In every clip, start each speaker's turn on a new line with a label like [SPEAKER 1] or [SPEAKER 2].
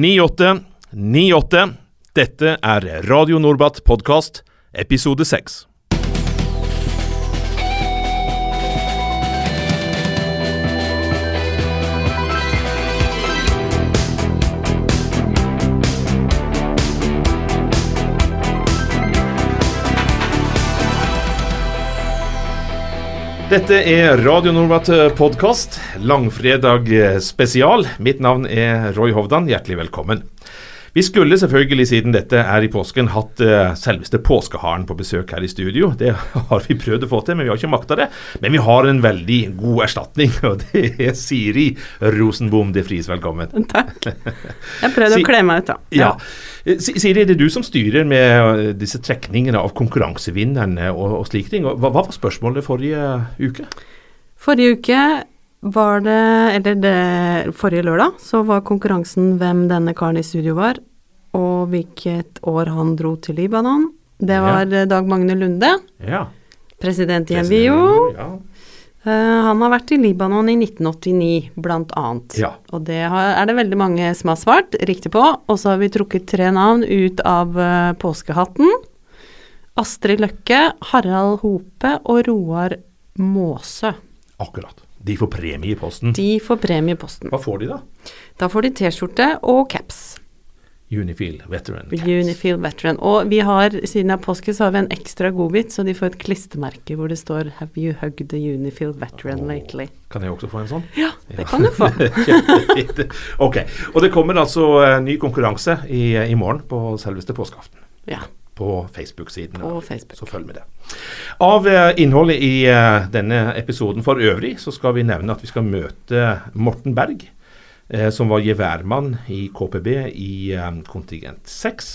[SPEAKER 1] 9898. Dette er Radio Norbat podkast, episode 6. Dette er Radio Norbat podkast, langfredag spesial. Mitt navn er Roy Hovdan, hjertelig velkommen. Vi skulle selvfølgelig, siden dette er i påsken, hatt uh, selveste påskeharen på besøk her i studio. Det har vi prøvd å få til, men vi har ikke makta det. Men vi har en veldig god erstatning, og det er Siri Rosenbom de Fries. Velkommen.
[SPEAKER 2] Takk. Jeg prøvde å kle meg ut, da.
[SPEAKER 1] Ja. ja. Siri, det er du som styrer med eh, disse trekningene av konkurransevinnerne og, og slike ting. Hva, hva var spørsmålet forrige uke?
[SPEAKER 2] Forrige uke var det, eller det, forrige lørdag, så var konkurransen hvem denne karen i studio var, og hvilket år han dro til Libanon. Det var ja. Dag Magne Lunde,
[SPEAKER 1] ja.
[SPEAKER 2] president i NVIO. Ja. Uh, han har vært i Libanon i 1989, blant annet.
[SPEAKER 1] Ja.
[SPEAKER 2] Og det har, er det veldig mange som har svart riktig på. Og så har vi trukket tre navn ut av uh, påskehatten. Astrid Løkke, Harald Hope og Roar Måsø.
[SPEAKER 1] Akkurat. De får premie i posten?
[SPEAKER 2] De får premie i posten.
[SPEAKER 1] Hva får de, da?
[SPEAKER 2] Da får de T-skjorte og caps.
[SPEAKER 1] Unifil Veteran
[SPEAKER 2] caps. Unifil Veteran. Og vi har, siden det er påske, så har vi en ekstra godbit, så de får et klistremerke hvor det står 'Have you hugged the Unifil Veteran lately?'
[SPEAKER 1] Kan jeg også få en sånn?
[SPEAKER 2] Ja, det ja. kan du få.
[SPEAKER 1] ok. Og det kommer altså uh, ny konkurranse i, i morgen på selveste påskeaften.
[SPEAKER 2] Ja
[SPEAKER 1] på Facebook-siden.
[SPEAKER 2] Facebook.
[SPEAKER 1] Så følg med det. Av uh, innholdet i uh, denne episoden for øvrig, så skal vi nevne at vi skal møte Morten Berg, uh, som var geværmann i KPB i kontingent 6.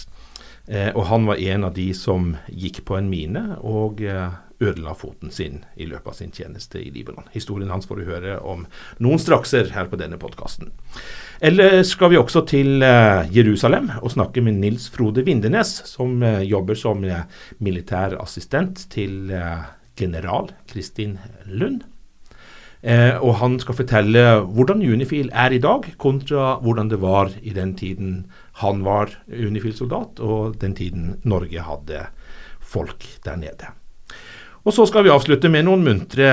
[SPEAKER 1] og han var en av de som gikk på en mine og ødela foten sin i løpet av sin tjeneste i Libanon. Historien hans får du høre om noen strakser her på denne podkasten. Eller skal vi også til uh, Jerusalem og snakke med Nils Frode Vindenes, som uh, jobber som uh, militær assistent til general Kristin Lund. og han skal fortelle hvordan Unifil er i dag, kontra hvordan det var i den tiden han var Unifil-soldat, og den tiden Norge hadde folk der nede. Og så skal vi avslutte med noen muntre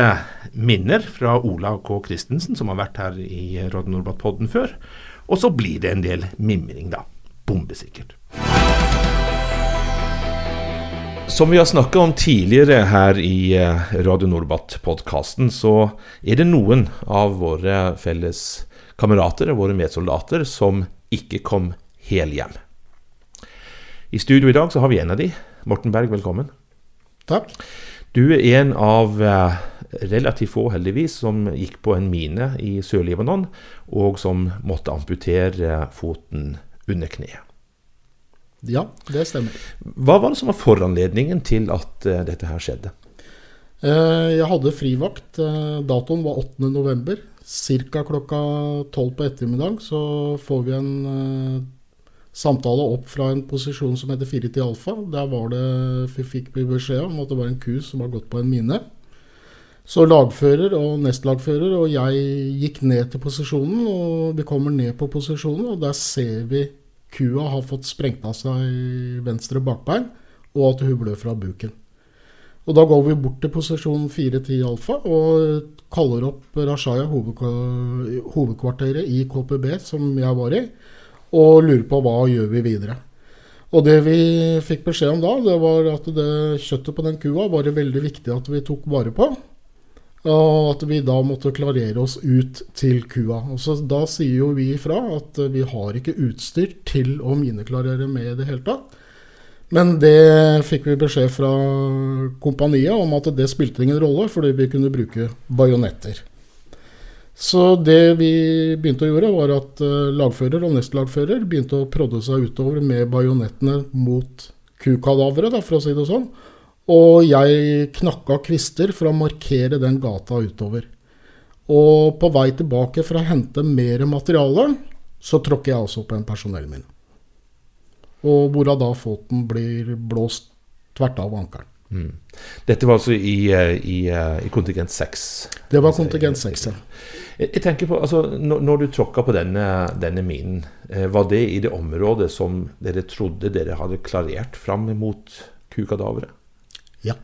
[SPEAKER 1] minner fra Ola K. Christensen, som har vært her i Radio Nordbatt-podden før. Og så blir det en del mimring, da. Bombesikkert. Som vi har snakka om tidligere her i eh, Radio Nordbatt-podkasten, så er det noen av våre felles kamerater og våre medsoldater som ikke kom hel hjem. I studio i dag så har vi en av de. Morten Berg, velkommen.
[SPEAKER 3] Takk.
[SPEAKER 1] Du er en av eh, relativt få, heldigvis, som gikk på en mine i Sør-Libanon, og som måtte amputere foten under kneet.
[SPEAKER 3] Ja, det stemmer.
[SPEAKER 1] Hva var det som var foranledningen til at uh, dette her skjedde?
[SPEAKER 3] Uh, jeg hadde frivakt. Datoen var 8.11. Ca. klokka 12 på ettermiddag så får vi en samtale opp fra en posisjon som heter 4 til alfa. Der var det, fikk vi beskjed om at det var en ku som var gått på en mine. Så lagfører og nestlagfører og jeg gikk ned til posisjonen, og vi kommer ned på posisjonen, og der ser vi kua har fått sprengt av seg venstre bakbein, og at hun blør fra buken. Og Da går vi bort til posisjon 410 alfa og kaller opp Rashaya, hovedkvarteret i KPB, som jeg var i og lurer på hva gjør vi videre. Og det vi fikk beskjed om da, det var at det kjøttet på den kua var det veldig viktig at vi tok vare på. Og at vi da måtte klarere oss ut til kua. Og så Da sier jo vi ifra at vi har ikke utstyr til å mineklarere med i det hele tatt. Men det fikk vi beskjed fra kompaniet om at det spilte ingen rolle, fordi vi kunne bruke bajonetter. Så det vi begynte å gjøre, var at uh, lagfører og nestlagfører begynte å prodde seg utover med bajonettene mot kukadaveret, for å si det sånn. Og jeg knakka kvister for å markere den gata utover. Og på vei tilbake for å hente mer materiale, så tråkker jeg også på en personellmine. Og hvorav da foten blir blåst tvert av ankelen.
[SPEAKER 1] Mm. Dette var altså i, eh, i, eh, i kontingent 6?
[SPEAKER 3] Det var kontingent 6, ja.
[SPEAKER 1] Jeg, tenker på, altså, når, du tråkka på denne, denne minen, eh, var det i det området som dere trodde dere hadde klarert fram mot kukadaveret?
[SPEAKER 3] Ja.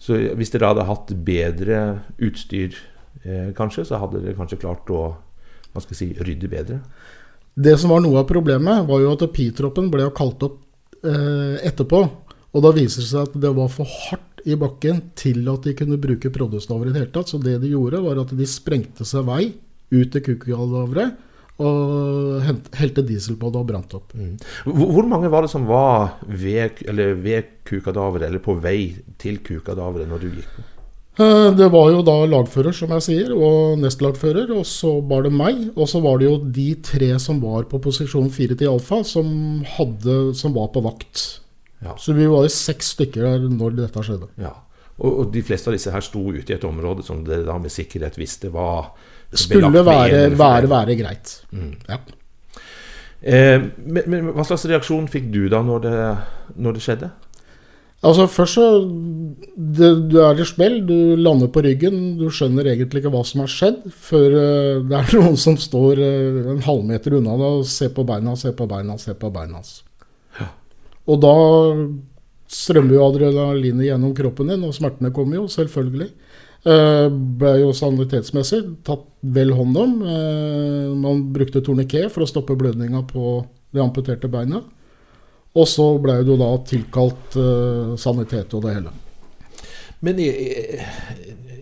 [SPEAKER 1] Så hvis dere hadde hatt bedre utstyr, eh, kanskje, så hadde dere kanskje klart å hva skal jeg si, rydde bedre?
[SPEAKER 3] Det som var noe av problemet, var jo at Pi-troppen ble jo kalt opp eh, etterpå. Og da viser det seg at det var for hardt i bakken til at de kunne bruke prodestaver i det hele tatt. Så det de gjorde, var at de sprengte seg vei ut til kukadaveret. Og helte diesel på det og brant opp.
[SPEAKER 1] Hvor, hvor mange var det som var ved, eller ved kukadaveret, eller på vei til kukadaveret når du gikk på?
[SPEAKER 3] Eh, Det var jo da lagfører, som jeg sier, og nestlagfører. Og så var det meg. Og så var det jo de tre som var på posisjon 4 til alfa, som, hadde, som var på vakt.
[SPEAKER 1] Ja.
[SPEAKER 3] Så vi var jo seks stykker der når dette skjedde.
[SPEAKER 1] Ja. Og, og de fleste av disse her sto ute i et område som dere da med sikkerhet visste var
[SPEAKER 3] Skulle være, være, være greit. Ja.
[SPEAKER 1] Eh, men, men hva slags reaksjon fikk du da når det, når det skjedde?
[SPEAKER 3] Altså Først så det, Du er i smell, du lander på ryggen. Du skjønner egentlig ikke hva som har skjedd, før eh, det er noen som står eh, en halvmeter unna deg og ser på beina, ser på beina, ser på beina hans. Og da strømmer jo adrenalinet gjennom kroppen din, og smertene kommer jo, selvfølgelig. Eh, ble jo sanitetsmessig tatt vel hånd om. Eh, man brukte torniké for å stoppe blødninga på det amputerte beinet. Og så ble det jo da tilkalt eh, sanitet og det hele.
[SPEAKER 1] Men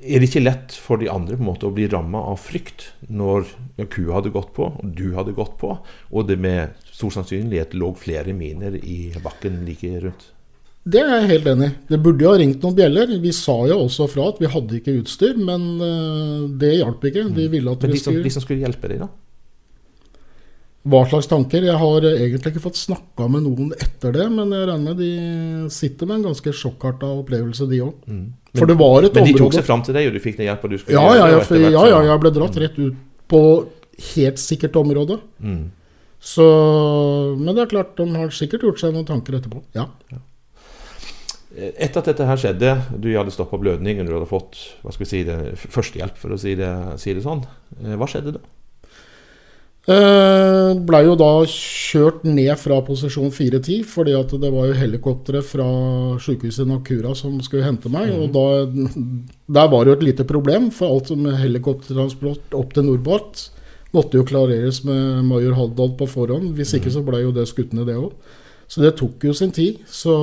[SPEAKER 1] er, det ikke lett for de andre på en måte å bli ramma av frykt når kua hadde gått på, og du hadde gått på, og det med stor sannsynlighet lå flere miner i bakken like rundt?
[SPEAKER 3] Det er jeg helt enig i. Det burde jo ha ringt noen bjeller. Vi sa jo også fra at vi hadde ikke utstyr, men eh, det hjalp ikke. De ville at
[SPEAKER 1] Men
[SPEAKER 3] vi
[SPEAKER 1] de som,
[SPEAKER 3] skulle
[SPEAKER 1] de som skulle hjelpe deg, da?
[SPEAKER 3] Hva slags tanker? Jeg har egentlig ikke fått snakka med noen etter det, men jeg regner med de sitter med en ganske sjokkarta opplevelse, de òg. For det var et
[SPEAKER 1] Men de tok seg fram til deg, og du fikk den hjelpa du skulle
[SPEAKER 3] ja,
[SPEAKER 1] gjøre,
[SPEAKER 3] ja, for, ja, ja, jeg ble dratt rett ut på helt sikkert område.
[SPEAKER 1] Mm.
[SPEAKER 3] Så, men det er klart, de har sikkert gjort seg noen tanker etterpå. Ja.
[SPEAKER 1] Etter at dette her skjedde, du hadde stoppa blødningen, du hadde fått hva skal vi si det, førstehjelp, for å si det, si det sånn. Eh, Hva skjedde da?
[SPEAKER 3] Eh, Blei jo da kjørt ned fra posisjon 410, fordi at det var jo helikoptre fra sykehuset Nakura som skulle hente meg. Og da, der var det jo et lite problem, for alt med helikoptertransport opp til Nordbart måtte jo klareres med major Haddad på forhånd. Hvis ikke så blei jo det skutt ned, det òg. Så det tok jo sin tid. Så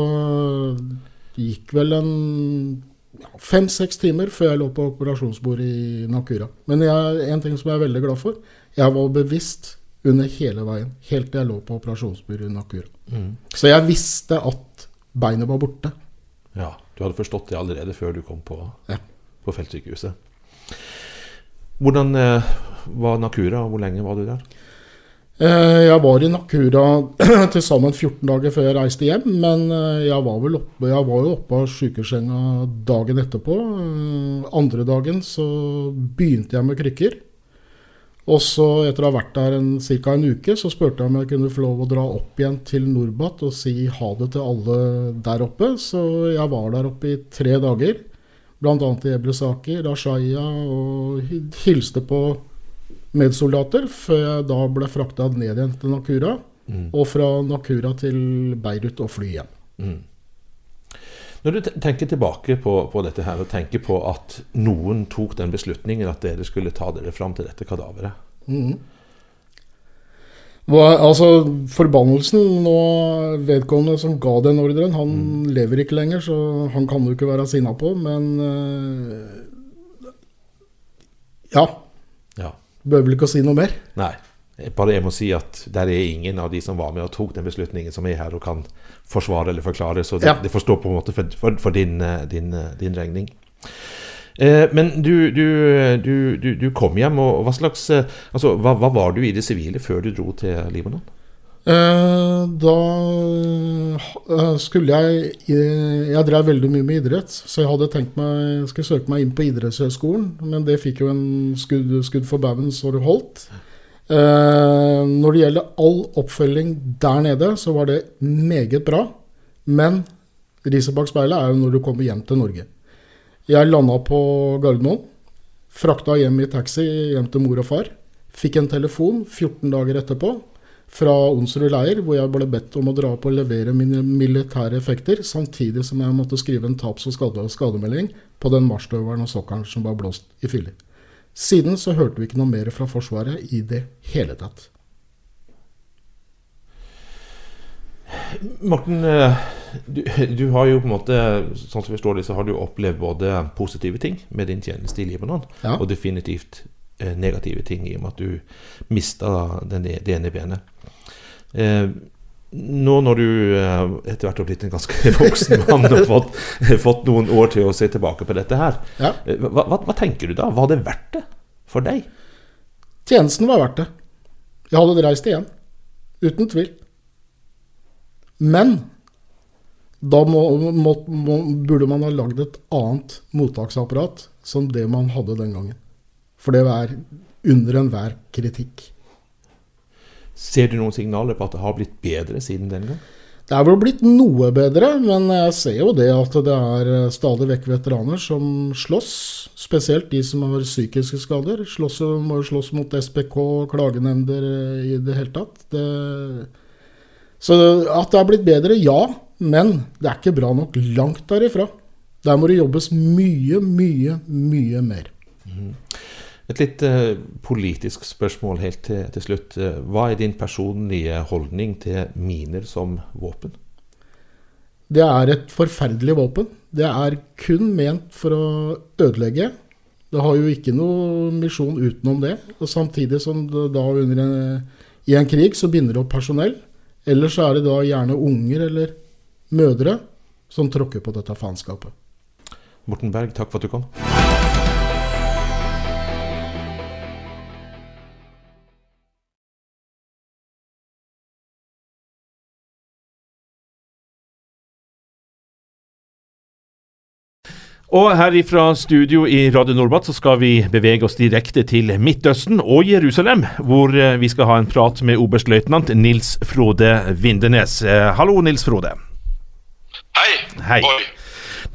[SPEAKER 3] gikk vel en fem-seks timer før jeg lå på operasjonsbordet i Nakura. Men jeg, en ting som jeg er veldig glad for, jeg var bevisst under hele veien, helt til jeg lå på operasjonsbordet i Nakura.
[SPEAKER 1] Mm.
[SPEAKER 3] Så jeg visste at beinet var borte.
[SPEAKER 1] Ja, Du hadde forstått det allerede før du kom på,
[SPEAKER 3] Ja.
[SPEAKER 1] på feltsykehuset. Hvordan eh, var Nakura, og hvor lenge var du der?
[SPEAKER 3] Eh, Jeg var i Nakura til sammen 14 dager før jeg reiste hjem, men eh, jeg var, vel oppe, jeg var jo oppe av sykesenga dagen etterpå. Eh, Andre dagen så begynte jeg med krykker. Og så etter å ha vært der ca. en uke, så spurte jeg om jeg kunne få lov å dra opp igjen til Norbat og si ha det til alle der oppe. Så jeg var der oppe i tre dager. Bl.a. i Ebresaki, Rashaya, og hilste på medsoldater, før jeg da ble frakta ned igjen til Nakura. Og fra Nakura til Beirut og fly hjem.
[SPEAKER 1] Mm. Når du tenker tilbake på, på dette her, og tenker på at noen tok den beslutningen at dere skulle ta dere fram til dette kadaveret
[SPEAKER 3] mm. Hva, altså, Forbannelsen nå Vedkommende som ga den ordren, han lever ikke lenger, så han kan du ikke være sinna på, men eh, Ja. Bør vel ikke å si noe mer.
[SPEAKER 1] Nei. Bare jeg må si at der er ingen av de som var med og tok den beslutningen, som er her og kan forsvare eller forklare. Så det,
[SPEAKER 3] Ja.
[SPEAKER 1] det får stå på en måte for, for, for din, eh, din, eh, din regning. Eh, men du, du, du, du, du kom hjem, og hva slags eh, Altså, hva, hva var du i det sivile før du dro til Libanon?
[SPEAKER 3] Eh, da eh, skulle jeg eh, Jeg drev veldig mye med idrett, så jeg hadde tenkt meg skulle søke meg inn på idrettshøyskolen, men det fikk jo en skudd, skudd for baugen så det holdt. Når det gjelder all oppfølging der nede, så var det meget bra. Men riset bak speilet er jo når du kommer hjem til Norge. Jeg landa på Gardermoen. Frakta hjem i taxi hjem til mor og far. Fikk en telefon 14 dager etterpå fra Onsrud leir, hvor jeg ble bedt om å dra opp og levere mine militære effekter, samtidig som jeg måtte skrive en taps- og skade skademelding på den marsjstøvelen og sokkelen som var blåst i filler. Siden så hørte vi ikke noe mer fra Forsvaret i det hele tatt.
[SPEAKER 1] Morten, eh, du, du, har jo på en måte, sånn som vi forstår det, så har du opplevd både positive ting med din tjeneste i Libanon, ja. og definitivt eh, negative ting i og med at du mista det ene benet. Eh, nå når du eh, etter hvert har blitt en ganske voksen mann og fått, fått, noen år til å se tilbake på dette her, ja. Eh, hva, hva, hva, tenker du da? Var det verdt det for deg?
[SPEAKER 3] Tjenesten var verdt det. Jeg hadde reist igjen. Uten tvil. Men da må, må, må, burde man ha lagd et annet mottaksapparat som det man hadde den gangen. For det var under enhver kritikk.
[SPEAKER 1] Ser du noen signaler på at det har blitt bedre siden den gang?
[SPEAKER 3] Det er vel blitt noe bedre, men jeg ser jo det at det er stadig vekk veteraner som slåss. Spesielt de som har psykiske skader. Slåss, må jo slåss mot SPK, klagenemnder i det hele tatt. Det så at det har blitt bedre, ja. Men det er ikke bra nok langt derifra. Der må det jobbes mye, mye, mye mer. Mm.
[SPEAKER 1] Et litt uh, politisk spørsmål helt til, til, slutt. Eh, hva er din personlige holdning til miner som våpen?
[SPEAKER 3] Det er et forferdelig våpen. Det er kun ment for å ødelegge. Det har jo ikke noe misjon utenom det. Og samtidig som det da under en, i en krig så binder det opp personell. Ellers er det da gjerne unger eller mødre som tråkker på dette faenskapet.
[SPEAKER 1] Morten Berg, takk for at du kom. Og her ifra studio i Radio Nordbat så skal vi bevege oss direkte til Midtøsten og Jerusalem, hvor eh, vi skal ha en prat med oberstløytnant Nils Frode Vindenes. Eh, hallo, Nils Frode.
[SPEAKER 4] Hei.
[SPEAKER 1] Hei.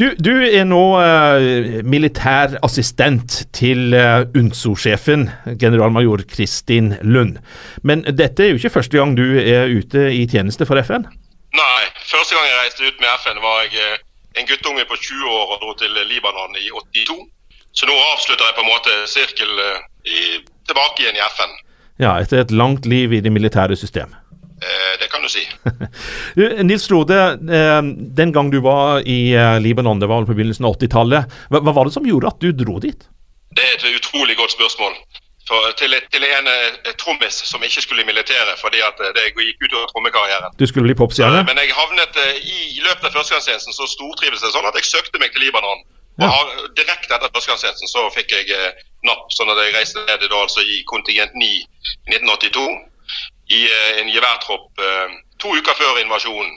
[SPEAKER 1] Du, du, er nå eh, militær assistent til eh, UNSO-sjefen, generalmajor Kristin Lund. Men dette er jo ikke første gang du er ute i tjeneste for FN?
[SPEAKER 4] Nei, første gang jeg reiste ut med FN var jeg en guttunge på 20 år og dro til Libanon i 82. Så nå avslutter jeg på en måte sirkel eh, tilbake igjen i FN.
[SPEAKER 1] Ja, etter et langt liv i det militære system.
[SPEAKER 4] Eh, det kan du si.
[SPEAKER 1] Nils Frode, eh, den gang du var i eh, Libanon, det var på begynnelsen av 80-tallet, hva, hva var det som gjorde at du dro dit?
[SPEAKER 4] Det er et utrolig godt spørsmål for, til, til, en uh, trommis som ikke skulle i militæret fordi at uh, det gikk ut over trommekarrieren.
[SPEAKER 1] Du skulle bli popstjerne?
[SPEAKER 4] men jeg havnet i, løpet av førstegangstjenesten så stortrives jeg sånn at jeg søkte meg til Libanon. Ja. Og Direkte etter førstegangstjenesten så fikk jeg napp, sånn at jeg reiste ned da, altså i kontingent 9 i 1982 i en geværtropp to uker før invasjonen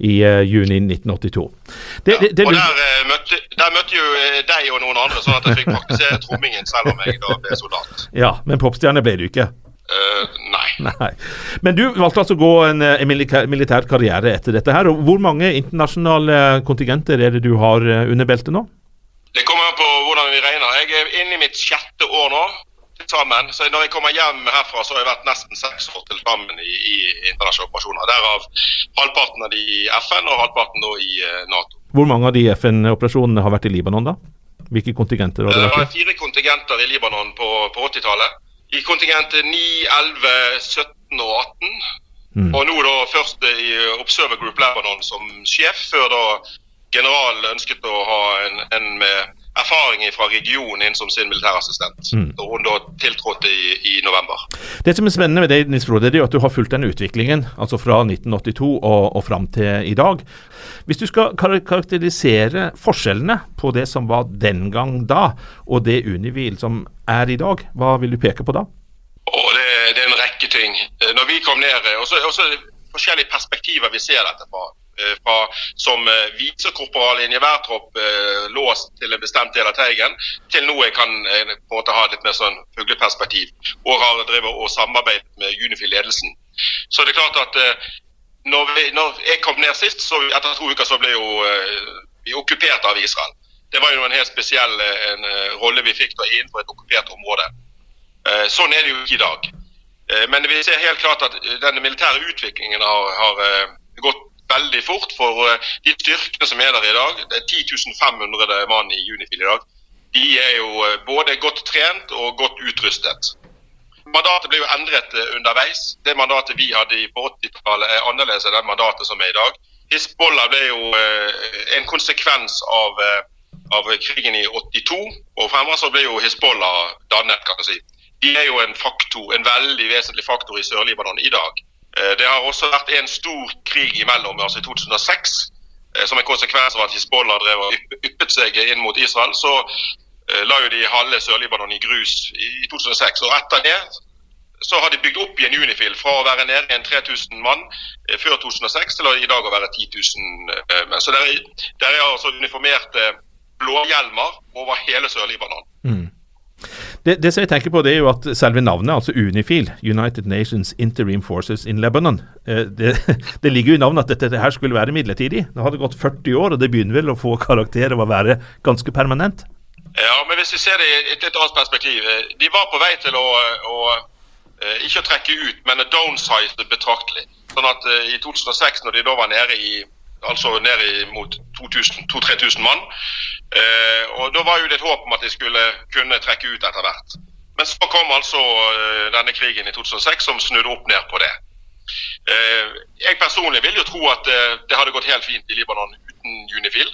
[SPEAKER 1] i juni 1982.
[SPEAKER 4] Det, det, det, og der, uh, møtte, der møtte jo uh, deg og noen andre, sånn at jeg fikk praktisere trommingen selv om jeg da ble soldat.
[SPEAKER 1] Ja, men popstjerne ble du ikke?
[SPEAKER 4] nei.
[SPEAKER 1] nei. Men du valgte altså å gå en, en militær, karriere etter dette her. og Hvor mange internasjonale kontingenter er det du har under beltet nå?
[SPEAKER 4] Det kommer an på hvordan vi regner. Jeg er inne i mitt sjette år nå sammen. Så når jeg kommer hjem herfra, så har jeg vært nesten seks år til sammen i, i internasjonale operasjoner. Derav halvparten av de i FN og halvparten nå i uh, Nato.
[SPEAKER 1] Hvor mange av de FN-operasjonene har vært i Libanon, da? Hvilke kontingenter har
[SPEAKER 4] det
[SPEAKER 1] vært?
[SPEAKER 4] Det var fire kontingenter i Libanon på, på 80-tallet. I kontingent 9, 11, 17 og 18. Mm. Og nå da først i Observer Group Lebanon som sjef, før da generalen ønsket å ha en, en med erfaring fra regionen inn som sin militærassistent. Mm. Og hun da tiltrådte i, i, november.
[SPEAKER 1] Det som er spennende med deg, Nils Frode, er at du har fulgt den utviklingen altså fra 1982 og, og fram til i dag. Hvis du skal karakterisere forskjellene på det som var den gang da, og det Univil som er i dag, hva vil du peke på da?
[SPEAKER 4] Oh, det, det, er en rekke ting. Når vi kom ned, og så det forskjellige perspektiver vi ser dette fra. Eh, fra, som eh, visekorporal i en geværtropp eh, låst til en bestemt del av Teigen, til nå jeg kan på en måte ha litt mer sånn fugleperspektiv. Og har drevet og samarbeidet med Unifil-ledelsen. Så det er klart at når, vi, når, jeg kom ned sist, så etter to uker så ble jo vi okkupert av Israel. Det var jo en helt spesiell en, rolle vi fikk da innenfor et okkupert område. Sånn er det jo ikke i dag. Men vi ser helt klart at den militære utviklingen har, har gått veldig fort. For de styrkene som er der i dag, det er 10 500 mann i Unifil i dag, de er jo både godt trent og godt utrustet. Mandatet ble jo endret underveis. Det mandatet vi hadde på 80-tallet er annerledes enn det mandatet som er i dag. Hizbollah ble jo en konsekvens av av krigen i 82 og fremover så ble jo Hizbollah dannet. kan man si. De er jo en faktor, en veldig vesentlig faktor i Sør-Libanon i dag. Eh, det har også vært en stor krig imellom, altså i 2006. Eh, som en konsekvens av at Hizbollah drev og yppet seg inn mot Israel, så eh, la jo de halve Sør-Libanon i grus i 2006. Og etter det så har de bygd opp igjen Unifil fra å være nede i en 3000 mann før 2006 til å i dag å være 10 000 menn. Så der er, der er altså uniformerte blåhjelmer over hele Sør-Libanon. Mm.
[SPEAKER 1] Det, det, som jeg tenker på, det er jo at selve navnet, altså Unifil, United Nations Interim Forces in Lebanon, eh, det, det ligger jo i navnet at dette her skulle være midlertidig. Det hadde gått 40 år, og det begynner vel å få karakter av å være ganske permanent?
[SPEAKER 4] Ja, men hvis vi ser det i et litt annet perspektiv. Eh, de var på vei til å, å eh, ikke å trekke ut, men å downsize betraktelig. Sånn at i 2006, når de da var nede i altså ned mot 2000-3000 mann. Eh, og Da var jo det et håp om at de skulle kunne trekke ut etter hvert. Men så kom altså eh, denne krigen i 2006 som snudde opp ned på det. Eh, jeg personlig vil jo tro at eh, det hadde gått helt fint i Libanon uten Unifil.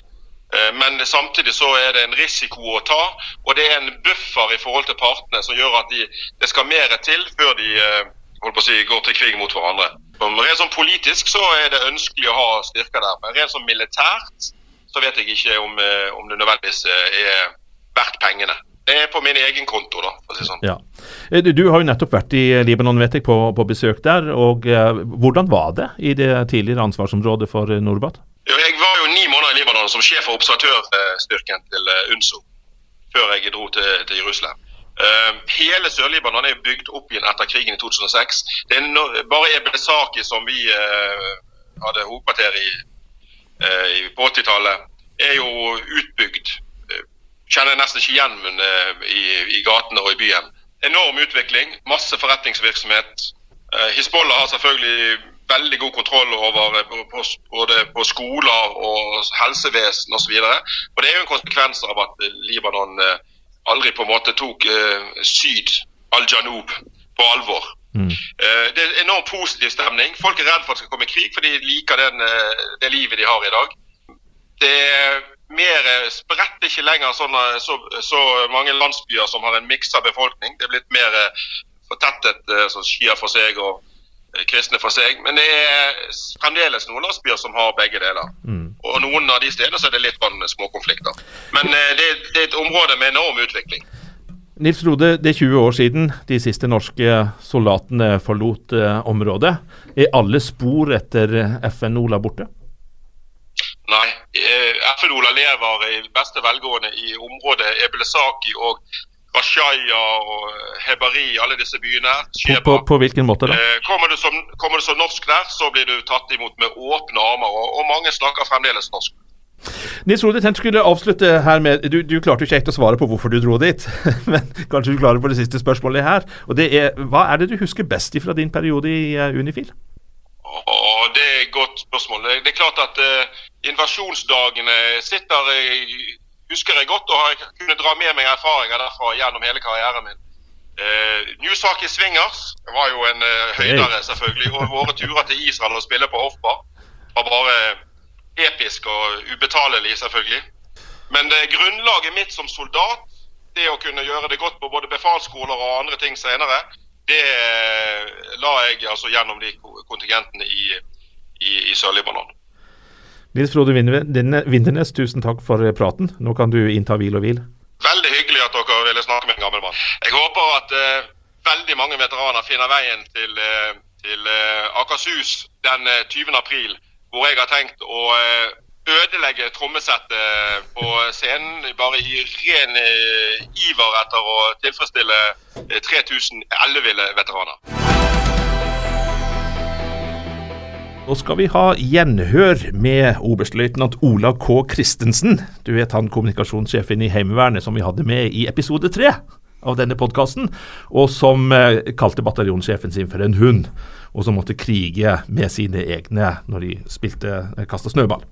[SPEAKER 4] Eh, men samtidig så er det en risiko å ta, og det er en buffer i forhold til partene som gjør at de, det skal mer til før de eh, holdt på å si, går til krig mot hverandre. Rent sånn politisk så er det ønskelig å ha styrker der, men rent sånn militært så vet jeg ikke om, eh, om det nødvendigvis eh, er verdt pengene. Det er på min egen konto, da, for å si sånn.
[SPEAKER 1] Ja. Eh, du har jo nettopp vært i Libanon, vet jeg, på, på besøk der. og eh, Hvordan var det i det tidligere ansvarsområdet for Norbat?
[SPEAKER 4] Jo, jeg var jo ni måneder i Libanon som sjef for observatørstyrken til UNSO før jeg dro til, til Jerusalem. Uh, hele Sør-Libanon er bygd opp igjen etter krigen i 2006. Det er no, bare Ebelesaki som vi uh, hadde hovedkvarter i, uh, på 80-tallet, er jo utbygd. Kjenner nesten ikke igjen i, i, gatene og i byen. Enorm utvikling, masse forretningsvirksomhet. Hizbollah har selvfølgelig veldig god kontroll over både på skoler og helsevesen osv. Og, så og det er jo en konsekvens av at Libanon aldri på en måte tok uh, Syd, Al-Janub, på alvor. Mm. Uh, det er enormt positiv stemning. Folk er redd for at det skal komme krig, for de liker den, uh, det livet de har i dag. Det er mer spredt ikke lenger sånne, så, så, mange landsbyer som har en miksa befolkning. Det er blitt mer fortettet, så skier for seg og kristne for seg. Men det er fremdeles noen landsbyer som har begge deler. Mm. Og noen av de stedene så er det litt sånn småkonflikter. Men eh, det, det, er et område med enorm utvikling.
[SPEAKER 1] Nils Rode, det er 20 år siden de siste norske soldatene forlot eh, området. Er alle spor etter FN-Ola borte?
[SPEAKER 4] Nei. Eh, FN-Ola lever i beste velgående i området Ebelesaki og Rashaya og Hebari, alle disse byene.
[SPEAKER 1] På, på, på, hvilken måte da?
[SPEAKER 4] Eh, kommer, du som, kommer, du som, norsk der, så blir du tatt imot med åpne armer. Og, og mange snakker fremdeles norsk.
[SPEAKER 1] Nils Rode, jeg skulle avslutte her med Du, du klarte jo ikke helt å svare på hvorfor du dro dit, men kanskje du klarer på det siste spørsmålet her. Og det er, Hva er det du husker best fra din periode i uh, Unifil?
[SPEAKER 4] Åh, det er et godt spørsmål. Det er klart at uh, invasjonsdagene sitter i husker jeg godt og har kunnet dra med meg erfaringer derfra gjennom hele karrieren min. Uh, Newsaki Swingers var jo en eh, høydere, selvfølgelig. Og våre turer til Israel og spille på Hoffbar var bare episk og ubetalelig, selvfølgelig. Men det grunnlaget mitt som soldat, det å kunne gjøre det godt på både befalsskoler og andre ting senere, det uh, la jeg altså gjennom de kontingentene i, i, i Sør-Libanon.
[SPEAKER 1] Nils Frode Vindernes, tusen takk for praten. Nå kan du innta hvil og hvil.
[SPEAKER 4] Veldig hyggelig at dere ville snakke med en gammel mann. Jeg håper at uh, veldig mange veteraner finner veien til, uh, til uh, Akershus den 20. april, hvor jeg har tenkt å ødelegge trommesettet på scenen bare i ren iver etter å tilfredsstille 3000 elleville veteraner.
[SPEAKER 1] Nå skal vi ha gjenhør med oberstløytnant Ola K. Christensen. Du vet han kommunikasjonssjefen i Heimevernet som vi hadde med i episode tre av denne podkasten, og som eh, kalte bataljonssjefen sin for en hund, og som måtte krige med sine egne når de spilte eh, kasta snøball.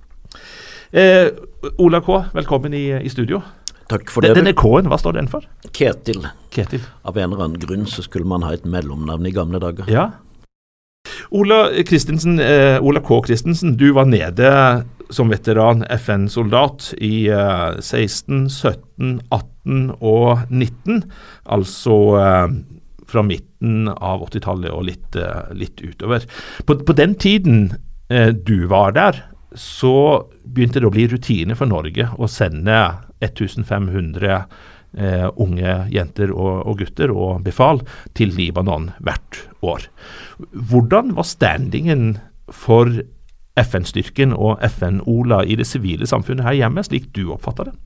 [SPEAKER 1] Eh, Ola K., velkommen i, i studio.
[SPEAKER 5] Takk for det.
[SPEAKER 1] Denne K-en, hva står den for?
[SPEAKER 5] Ketil.
[SPEAKER 1] Ketil.
[SPEAKER 5] Av en eller annen grunn så skulle man ha et mellomnavn i gamle dager.
[SPEAKER 1] Ja. Ola eh, Ola K. Christensen, du var nede som veteran FN-soldat i eh, 16, 17, 18 og 19. Altså eh, fra midten av 80-tallet og litt, eh, litt utover. På, på, den tiden du var der, så begynte det å bli rutine for Norge å sende 1500 eh, unge jenter og, og, gutter og befal til Libanon hvert år. Hvordan var standingen for FN-styrken og FN-Ola i det sivile samfunnet her hjemme, slik du oppfatter det?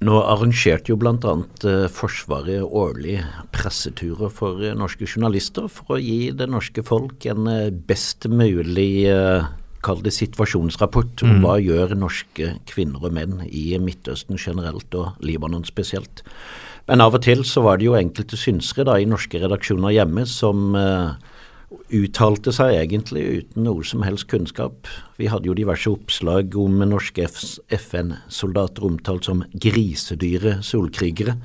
[SPEAKER 5] Nå arrangerte jo bl.a. Eh, Forsvaret årlig presseturer for eh, norske journalister for å gi det norske folk en eh, best mulig eh, kall det situasjonsrapport om mm. hva gjør norske kvinner og menn i Midtøsten generelt og Libanon spesielt. Men av og til så var det jo enkelte synsere da i norske redaksjoner hjemme som uh, uttalte seg egentlig uten noe som helst kunnskap. Vi hadde jo diverse oppslag om norske FN-soldater omtalt som grisedyre solkrigere.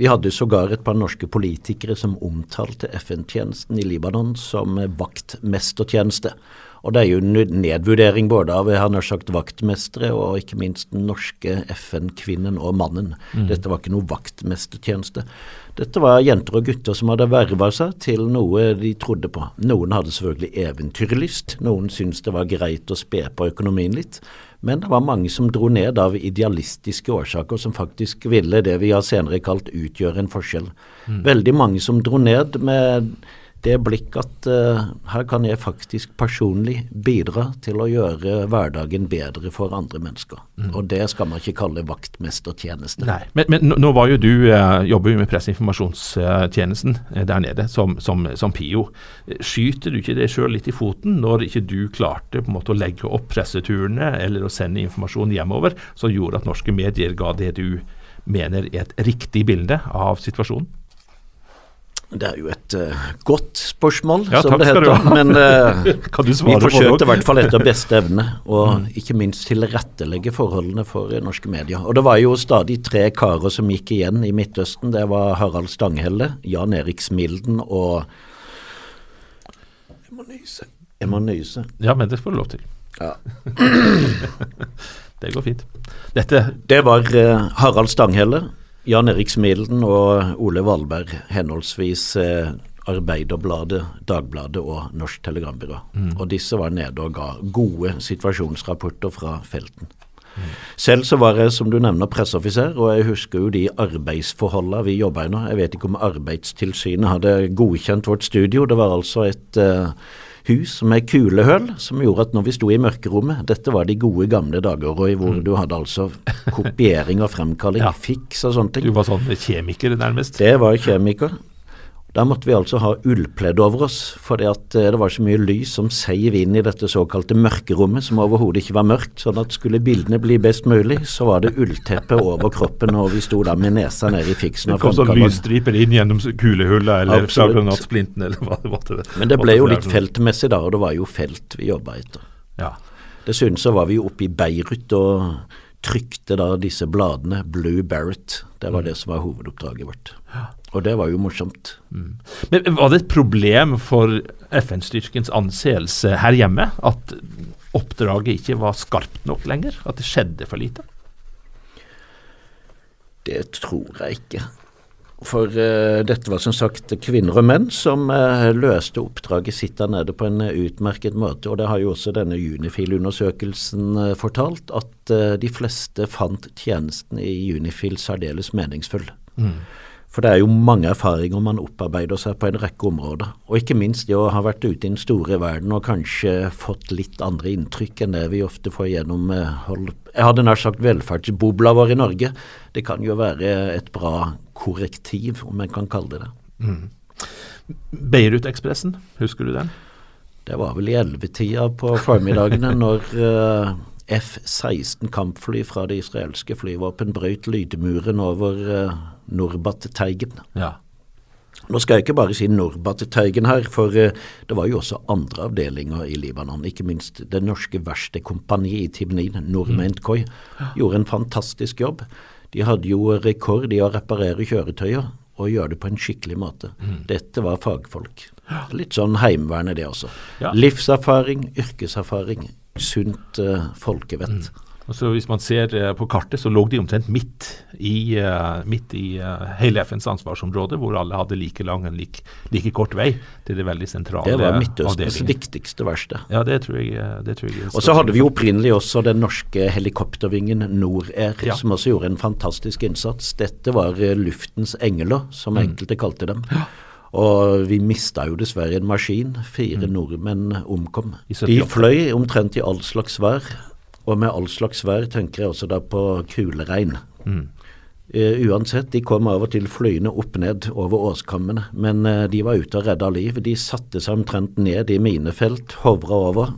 [SPEAKER 5] Vi hadde sågar et par norske politikere som omtalte FN-tjenesten i Libanon som vaktmestertjeneste. Og det er jo nedvurdering både av jeg har nær sagt vaktmestere og ikke minst den norske FN-kvinnen og mannen. Mm. Dette var ikke noe vaktmestertjeneste. Dette var jenter og gutter som hadde verva seg til noe de trodde på. Noen hadde selvfølgelig eventyrlyst, noen syntes det var greit å spe på økonomien litt. Men det var mange som dro ned av idealistiske årsaker, som faktisk ville det vi har senere kalt utgjøre en forskjell. Mm. Veldig mange som dro ned med det blikk at uh, her kan jeg faktisk personlig bidra til å gjøre hverdagen bedre for andre mennesker. Mm. Og det skal man ikke kalle vaktmestertjeneste.
[SPEAKER 1] Nei, Men, men nå var jo du, uh, jobber jo med presseinformasjonstjenesten uh, der nede som, som, som, PIO. Skyter du ikke det sjøl litt i foten når ikke du klarte på en måte å legge opp presseturene eller å sende informasjon hjemover som gjorde at norske medier ga det du mener er et riktig bilde av situasjonen?
[SPEAKER 5] Det er jo et uh, godt spørsmål,
[SPEAKER 1] ja,
[SPEAKER 5] som det heter. Men uh, vi forsøkte i hvert fall etter beste evne å mm. ikke minst tilrettelegge forholdene for uh, norske medier. Og det var jo stadig tre karer som gikk igjen i Midtøsten. Det var Harald Stanghelle, Jan Erik Smilden og Jeg må nyse. Jeg må nyse.
[SPEAKER 1] Ja, men det får du lov til.
[SPEAKER 5] Ja.
[SPEAKER 1] det går fint. Dette
[SPEAKER 5] Det var Harald Stanghelle. Jan Erik Smilden og Ole Valberg, henholdsvis eh, Arbeiderbladet, Dagbladet og Norsk Telegrambyrå. Mm. Og disse var nede og ga gode situasjonsrapporter fra felten. Mm. Selv så var jeg, som du nevner, presseoffiser, og jeg husker jo de arbeidsforholdene vi jobba nå. Jeg vet ikke om Arbeidstilsynet hadde godkjent vårt studio. Det var altså et uh, hus med kulehull, som gjorde at når vi sto i mørkerommet Dette var de gode gamle dager hvor mm. du hadde altså kopiering og fremkalling, ja. fiks og sånne ting.
[SPEAKER 1] Du var sånn kjemiker nærmest?
[SPEAKER 5] Det var kjemiker. Da måtte vi altså ha ullpledd over oss, for eh, det var så mye lys som seiv inn i dette såkalte mørkerommet, som overhodet ikke var mørkt. sånn at skulle bildene bli best mulig, så var det ullteppe over kroppen, og vi sto da med nesa ned i fiksen.
[SPEAKER 1] Det kom sånn lysstriper inn gjennom kulehullet eller granatsplinten eller hva det var.
[SPEAKER 5] Men det ble jo litt feltmessig da, og det var jo felt vi jobba etter.
[SPEAKER 1] Ja.
[SPEAKER 5] Dessuten så var vi jo oppe i Beirut og trykte da disse bladene, Blue Barrett. Det var mm. det som var hovedoppdraget vårt. Ja. Og det var jo morsomt. Mm.
[SPEAKER 1] Men Var det et problem for FN-styrkens anseelse her hjemme at oppdraget ikke var skarpt nok lenger? At det skjedde for lite?
[SPEAKER 5] Det tror jeg ikke. For uh, dette var som sagt kvinner og menn som uh, løste oppdraget sitt der nede på en uh, utmerket måte. Og det har jo også denne Unifil-undersøkelsen fortalt, at de fleste fant tjenesten i Unifil særdeles meningsfull. Mm. For det er jo mange erfaringer man opparbeider seg på en rekke områder. Og ikke minst det å ha vært ute i den store verden og kanskje fått litt andre inntrykk enn det vi ofte får gjennom eh, Jeg hadde nær sagt velferdsbobla vår i Norge. Det kan jo være et bra korrektiv, om en kan kalle det det. Mm.
[SPEAKER 1] Beirut-ekspressen, husker du den?
[SPEAKER 5] Det var vel i ellevetida på formiddagene når uh, F-16 kampfly fra det israelske flyvåpen brøt lydmuren over uh, Norbat-teigen.
[SPEAKER 1] Ja.
[SPEAKER 5] Nå skal jeg ikke bare si Norbat-teigen her, for uh, det var jo også andre avdelinger i Libanon. Ikke minst det norske verkstedkompaniet i Tibnin, Normeint Koi, gjorde en fantastisk jobb. De hadde jo rekord i å reparere kjøretøyer og gjøre det på en skikkelig måte. Dette var fagfolk. Litt sånn Heimevernet det også.
[SPEAKER 1] Ja.
[SPEAKER 5] Livserfaring, yrkeserfaring, sunt uh, folkevett.
[SPEAKER 1] Og så Hvis man ser eh, på kartet, så lå de omtrent midt i, eh, midt i eh, hele FNs ansvarsområde, hvor alle hadde like lang og like, like kort vei til det veldig sentrale
[SPEAKER 5] Det var Midtøstens
[SPEAKER 1] avdelingen.
[SPEAKER 5] viktigste verksted.
[SPEAKER 1] Ja, det tror jeg, eh, det tror jeg
[SPEAKER 5] Og så hadde vi opprinnelig også den norske helikoptervingen Norair,
[SPEAKER 1] Ja.
[SPEAKER 5] som også gjorde en fantastisk innsats. Dette var eh, luftens engler, som
[SPEAKER 1] Mm.
[SPEAKER 5] enkelte kalte dem. Og vi mista jo dessverre en maskin. Fire nordmenn omkom.
[SPEAKER 1] Mm.
[SPEAKER 5] De fløy omtrent i all slags vær, og med all slags vær tenker jeg også da på kuleregn.
[SPEAKER 1] Mm.
[SPEAKER 5] Uh, uansett, de kom av og til flyende opp ned over åskammene, men uh, de var ute og redda liv. De satte seg omtrent ned i minefelt, hovra over,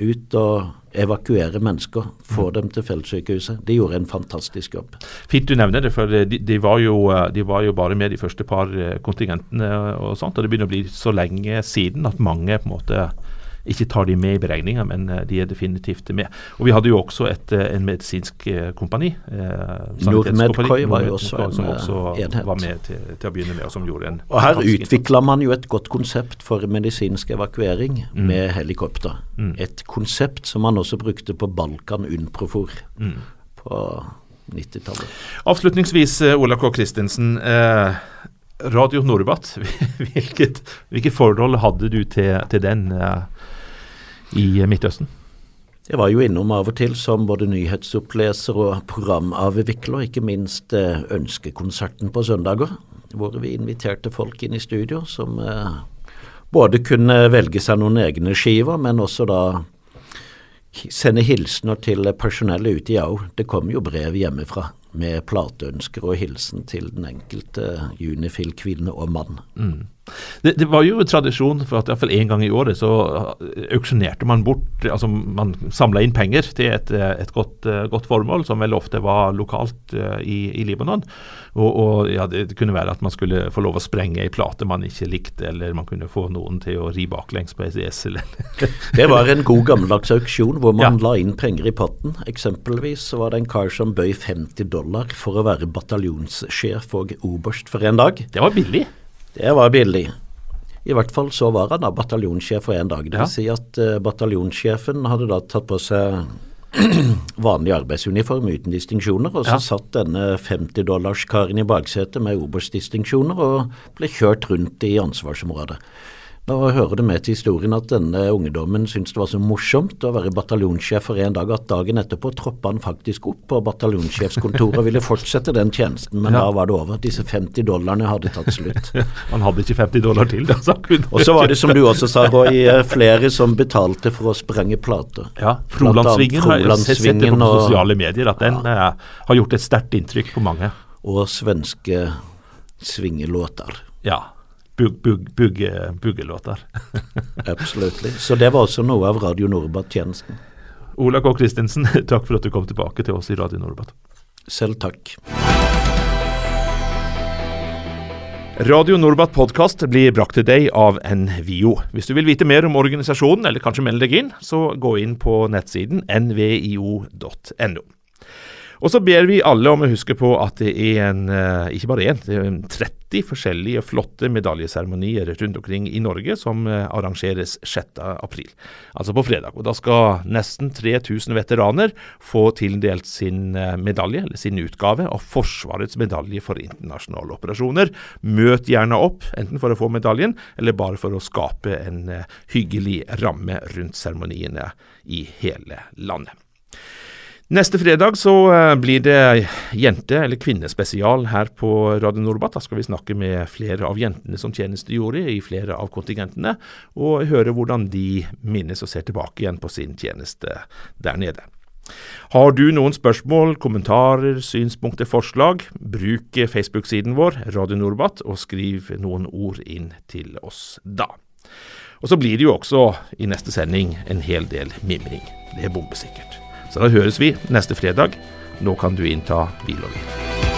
[SPEAKER 5] ut og evakuere mennesker, få dem til feltsykehuset. De gjorde en fantastisk jobb.
[SPEAKER 1] Fint du nevner det, for de, de, var jo, eh, de var jo bare med de første par eh, kontingentene og sånt, og det begynner å bli så lenge siden at mange på en måte ikke tar de med i beregninga, men eh, de er definitivt med. Og Vi hadde jo også et, eh, en medisinsk eh, kompani. Eh,
[SPEAKER 5] Nordmedkoi var jo også en,
[SPEAKER 1] som også
[SPEAKER 5] enhet.
[SPEAKER 1] var med til, til å begynne med, og som gjorde en
[SPEAKER 5] Og her utvikla man jo et godt konsept for medisinsk evakuering
[SPEAKER 1] Mm.
[SPEAKER 5] med helikopter. Et konsept som man også brukte på Balkan Unprofor
[SPEAKER 1] Mm.
[SPEAKER 5] på 90-tallet.
[SPEAKER 1] Avslutningsvis, Ola K. Christensen. Eh, Radio Norbat, hvilket, hvilket forhold hadde du til, til den eh, i Midtøsten?
[SPEAKER 5] Jeg var jo innom av og til som både nyhetsoppleser og programavvikler, ikke minst eh, Ønskekonserten på søndager, hvor vi inviterte folk inn i studio som eh, både kunne velge seg noen egne skiver, men også da sende hilsener til personellet ute i Au. Det kom jo brev hjemmefra med plateønsker og hilsen til den enkelte Unifil-kvinne og mann.
[SPEAKER 1] Det, det var jo tradisjon for at iallfall én gang i året så eh, auksjonerte man bort Altså man samla inn penger til et, eh, et godt, eh, godt formål, som vel ofte var lokalt i, i Libanon. Og, og ja, det, det kunne være at man skulle få lov å sprenge ei plate man ikke likte, eller man kunne få noen til å ri baklengs på esel.
[SPEAKER 5] Det var en god gammeldags auksjon hvor man
[SPEAKER 1] Ja.
[SPEAKER 5] la inn penger i potten. Eksempelvis var det en kar som bøy 50 dollar for å være bataljonssjef og oberst for en dag.
[SPEAKER 1] Det var billig.
[SPEAKER 5] Det var billig. I hvert fall så var han da bataljonssjef for en dag. Det
[SPEAKER 1] Ja.
[SPEAKER 5] vil si at uh, bataljonssjefen hadde da tatt på seg vanlig arbeidsuniform uten distinksjoner, og så
[SPEAKER 1] Ja.
[SPEAKER 5] satt denne 50-dollarskaren i baksetet med oberstdistinksjoner og ble kjørt rundt i ansvarsområdet. Nå hører det med til historien at denne ungdommen syntes det var så morsomt å være bataljonssjef for en dag at dagen etterpå troppa han faktisk opp på bataljonssjefskontoret og ville fortsette den tjenesten, men
[SPEAKER 1] Ja.
[SPEAKER 5] da var det over. Disse 50 dollarene hadde tatt slutt.
[SPEAKER 1] han hadde ikke 50 dollar til, da. Så kunne
[SPEAKER 5] Og så var det, som du også sa, Roy, eh, flere som betalte for å sprenge plater.
[SPEAKER 1] Ja,
[SPEAKER 5] Frolandsvingen,
[SPEAKER 1] Frolandsvingen har jeg sett det på sosiale medier, at den ja. har gjort et sterkt inntrykk på mange.
[SPEAKER 5] Og svenske svingelåter.
[SPEAKER 1] Ja. Bug, bug, bugge.
[SPEAKER 5] Absolutt. Så det var også noe av Radio Norbat-tjenesten.
[SPEAKER 1] Ola K. Kristinsen, takk for at du kom tilbake til oss i Radio Norbat.
[SPEAKER 5] Selv takk.
[SPEAKER 1] Radio Norbat podkast blir brakt til deg av NVIO. Hvis du vil vite mer om organisasjonen, eller kanskje melde deg inn, så gå inn på nettsiden nvio.no. Og så ber vi alle om å huske på at det er en, eh, ikke bare én, det er 30 forskjellige flotte medaljeseremonier rundt omkring i Norge som eh, arrangeres 6. april, altså på fredag. Og da skal nesten 3000 veteraner få tildelt sin eh, medalje, eller sin utgave, av Forsvarets medalje for internasjonale operasjoner. Møt gjerne opp, enten for å få medaljen, eller bare for å skape en hyggelig ramme rundt seremoniene i hele landet. Neste fredag så eh, blir det jente- eller kvinnespesial her på Radio Norbat. Da skal vi snakke med flere av jentene som tjenestegjorde i flere av kontingentene, og høre hvordan de minnes og ser tilbake igjen på sin tjeneste der nede. Har du noen spørsmål, kommentarer, synspunkter, forslag, bruk Facebook-siden vår, Radio Norbat, og skriv noen ord inn til oss da. Og så blir det jo også i neste sending en hel del mimring. Det er bombesikkert. Så da høres vi neste fredag. Nå kan du innta hvil og.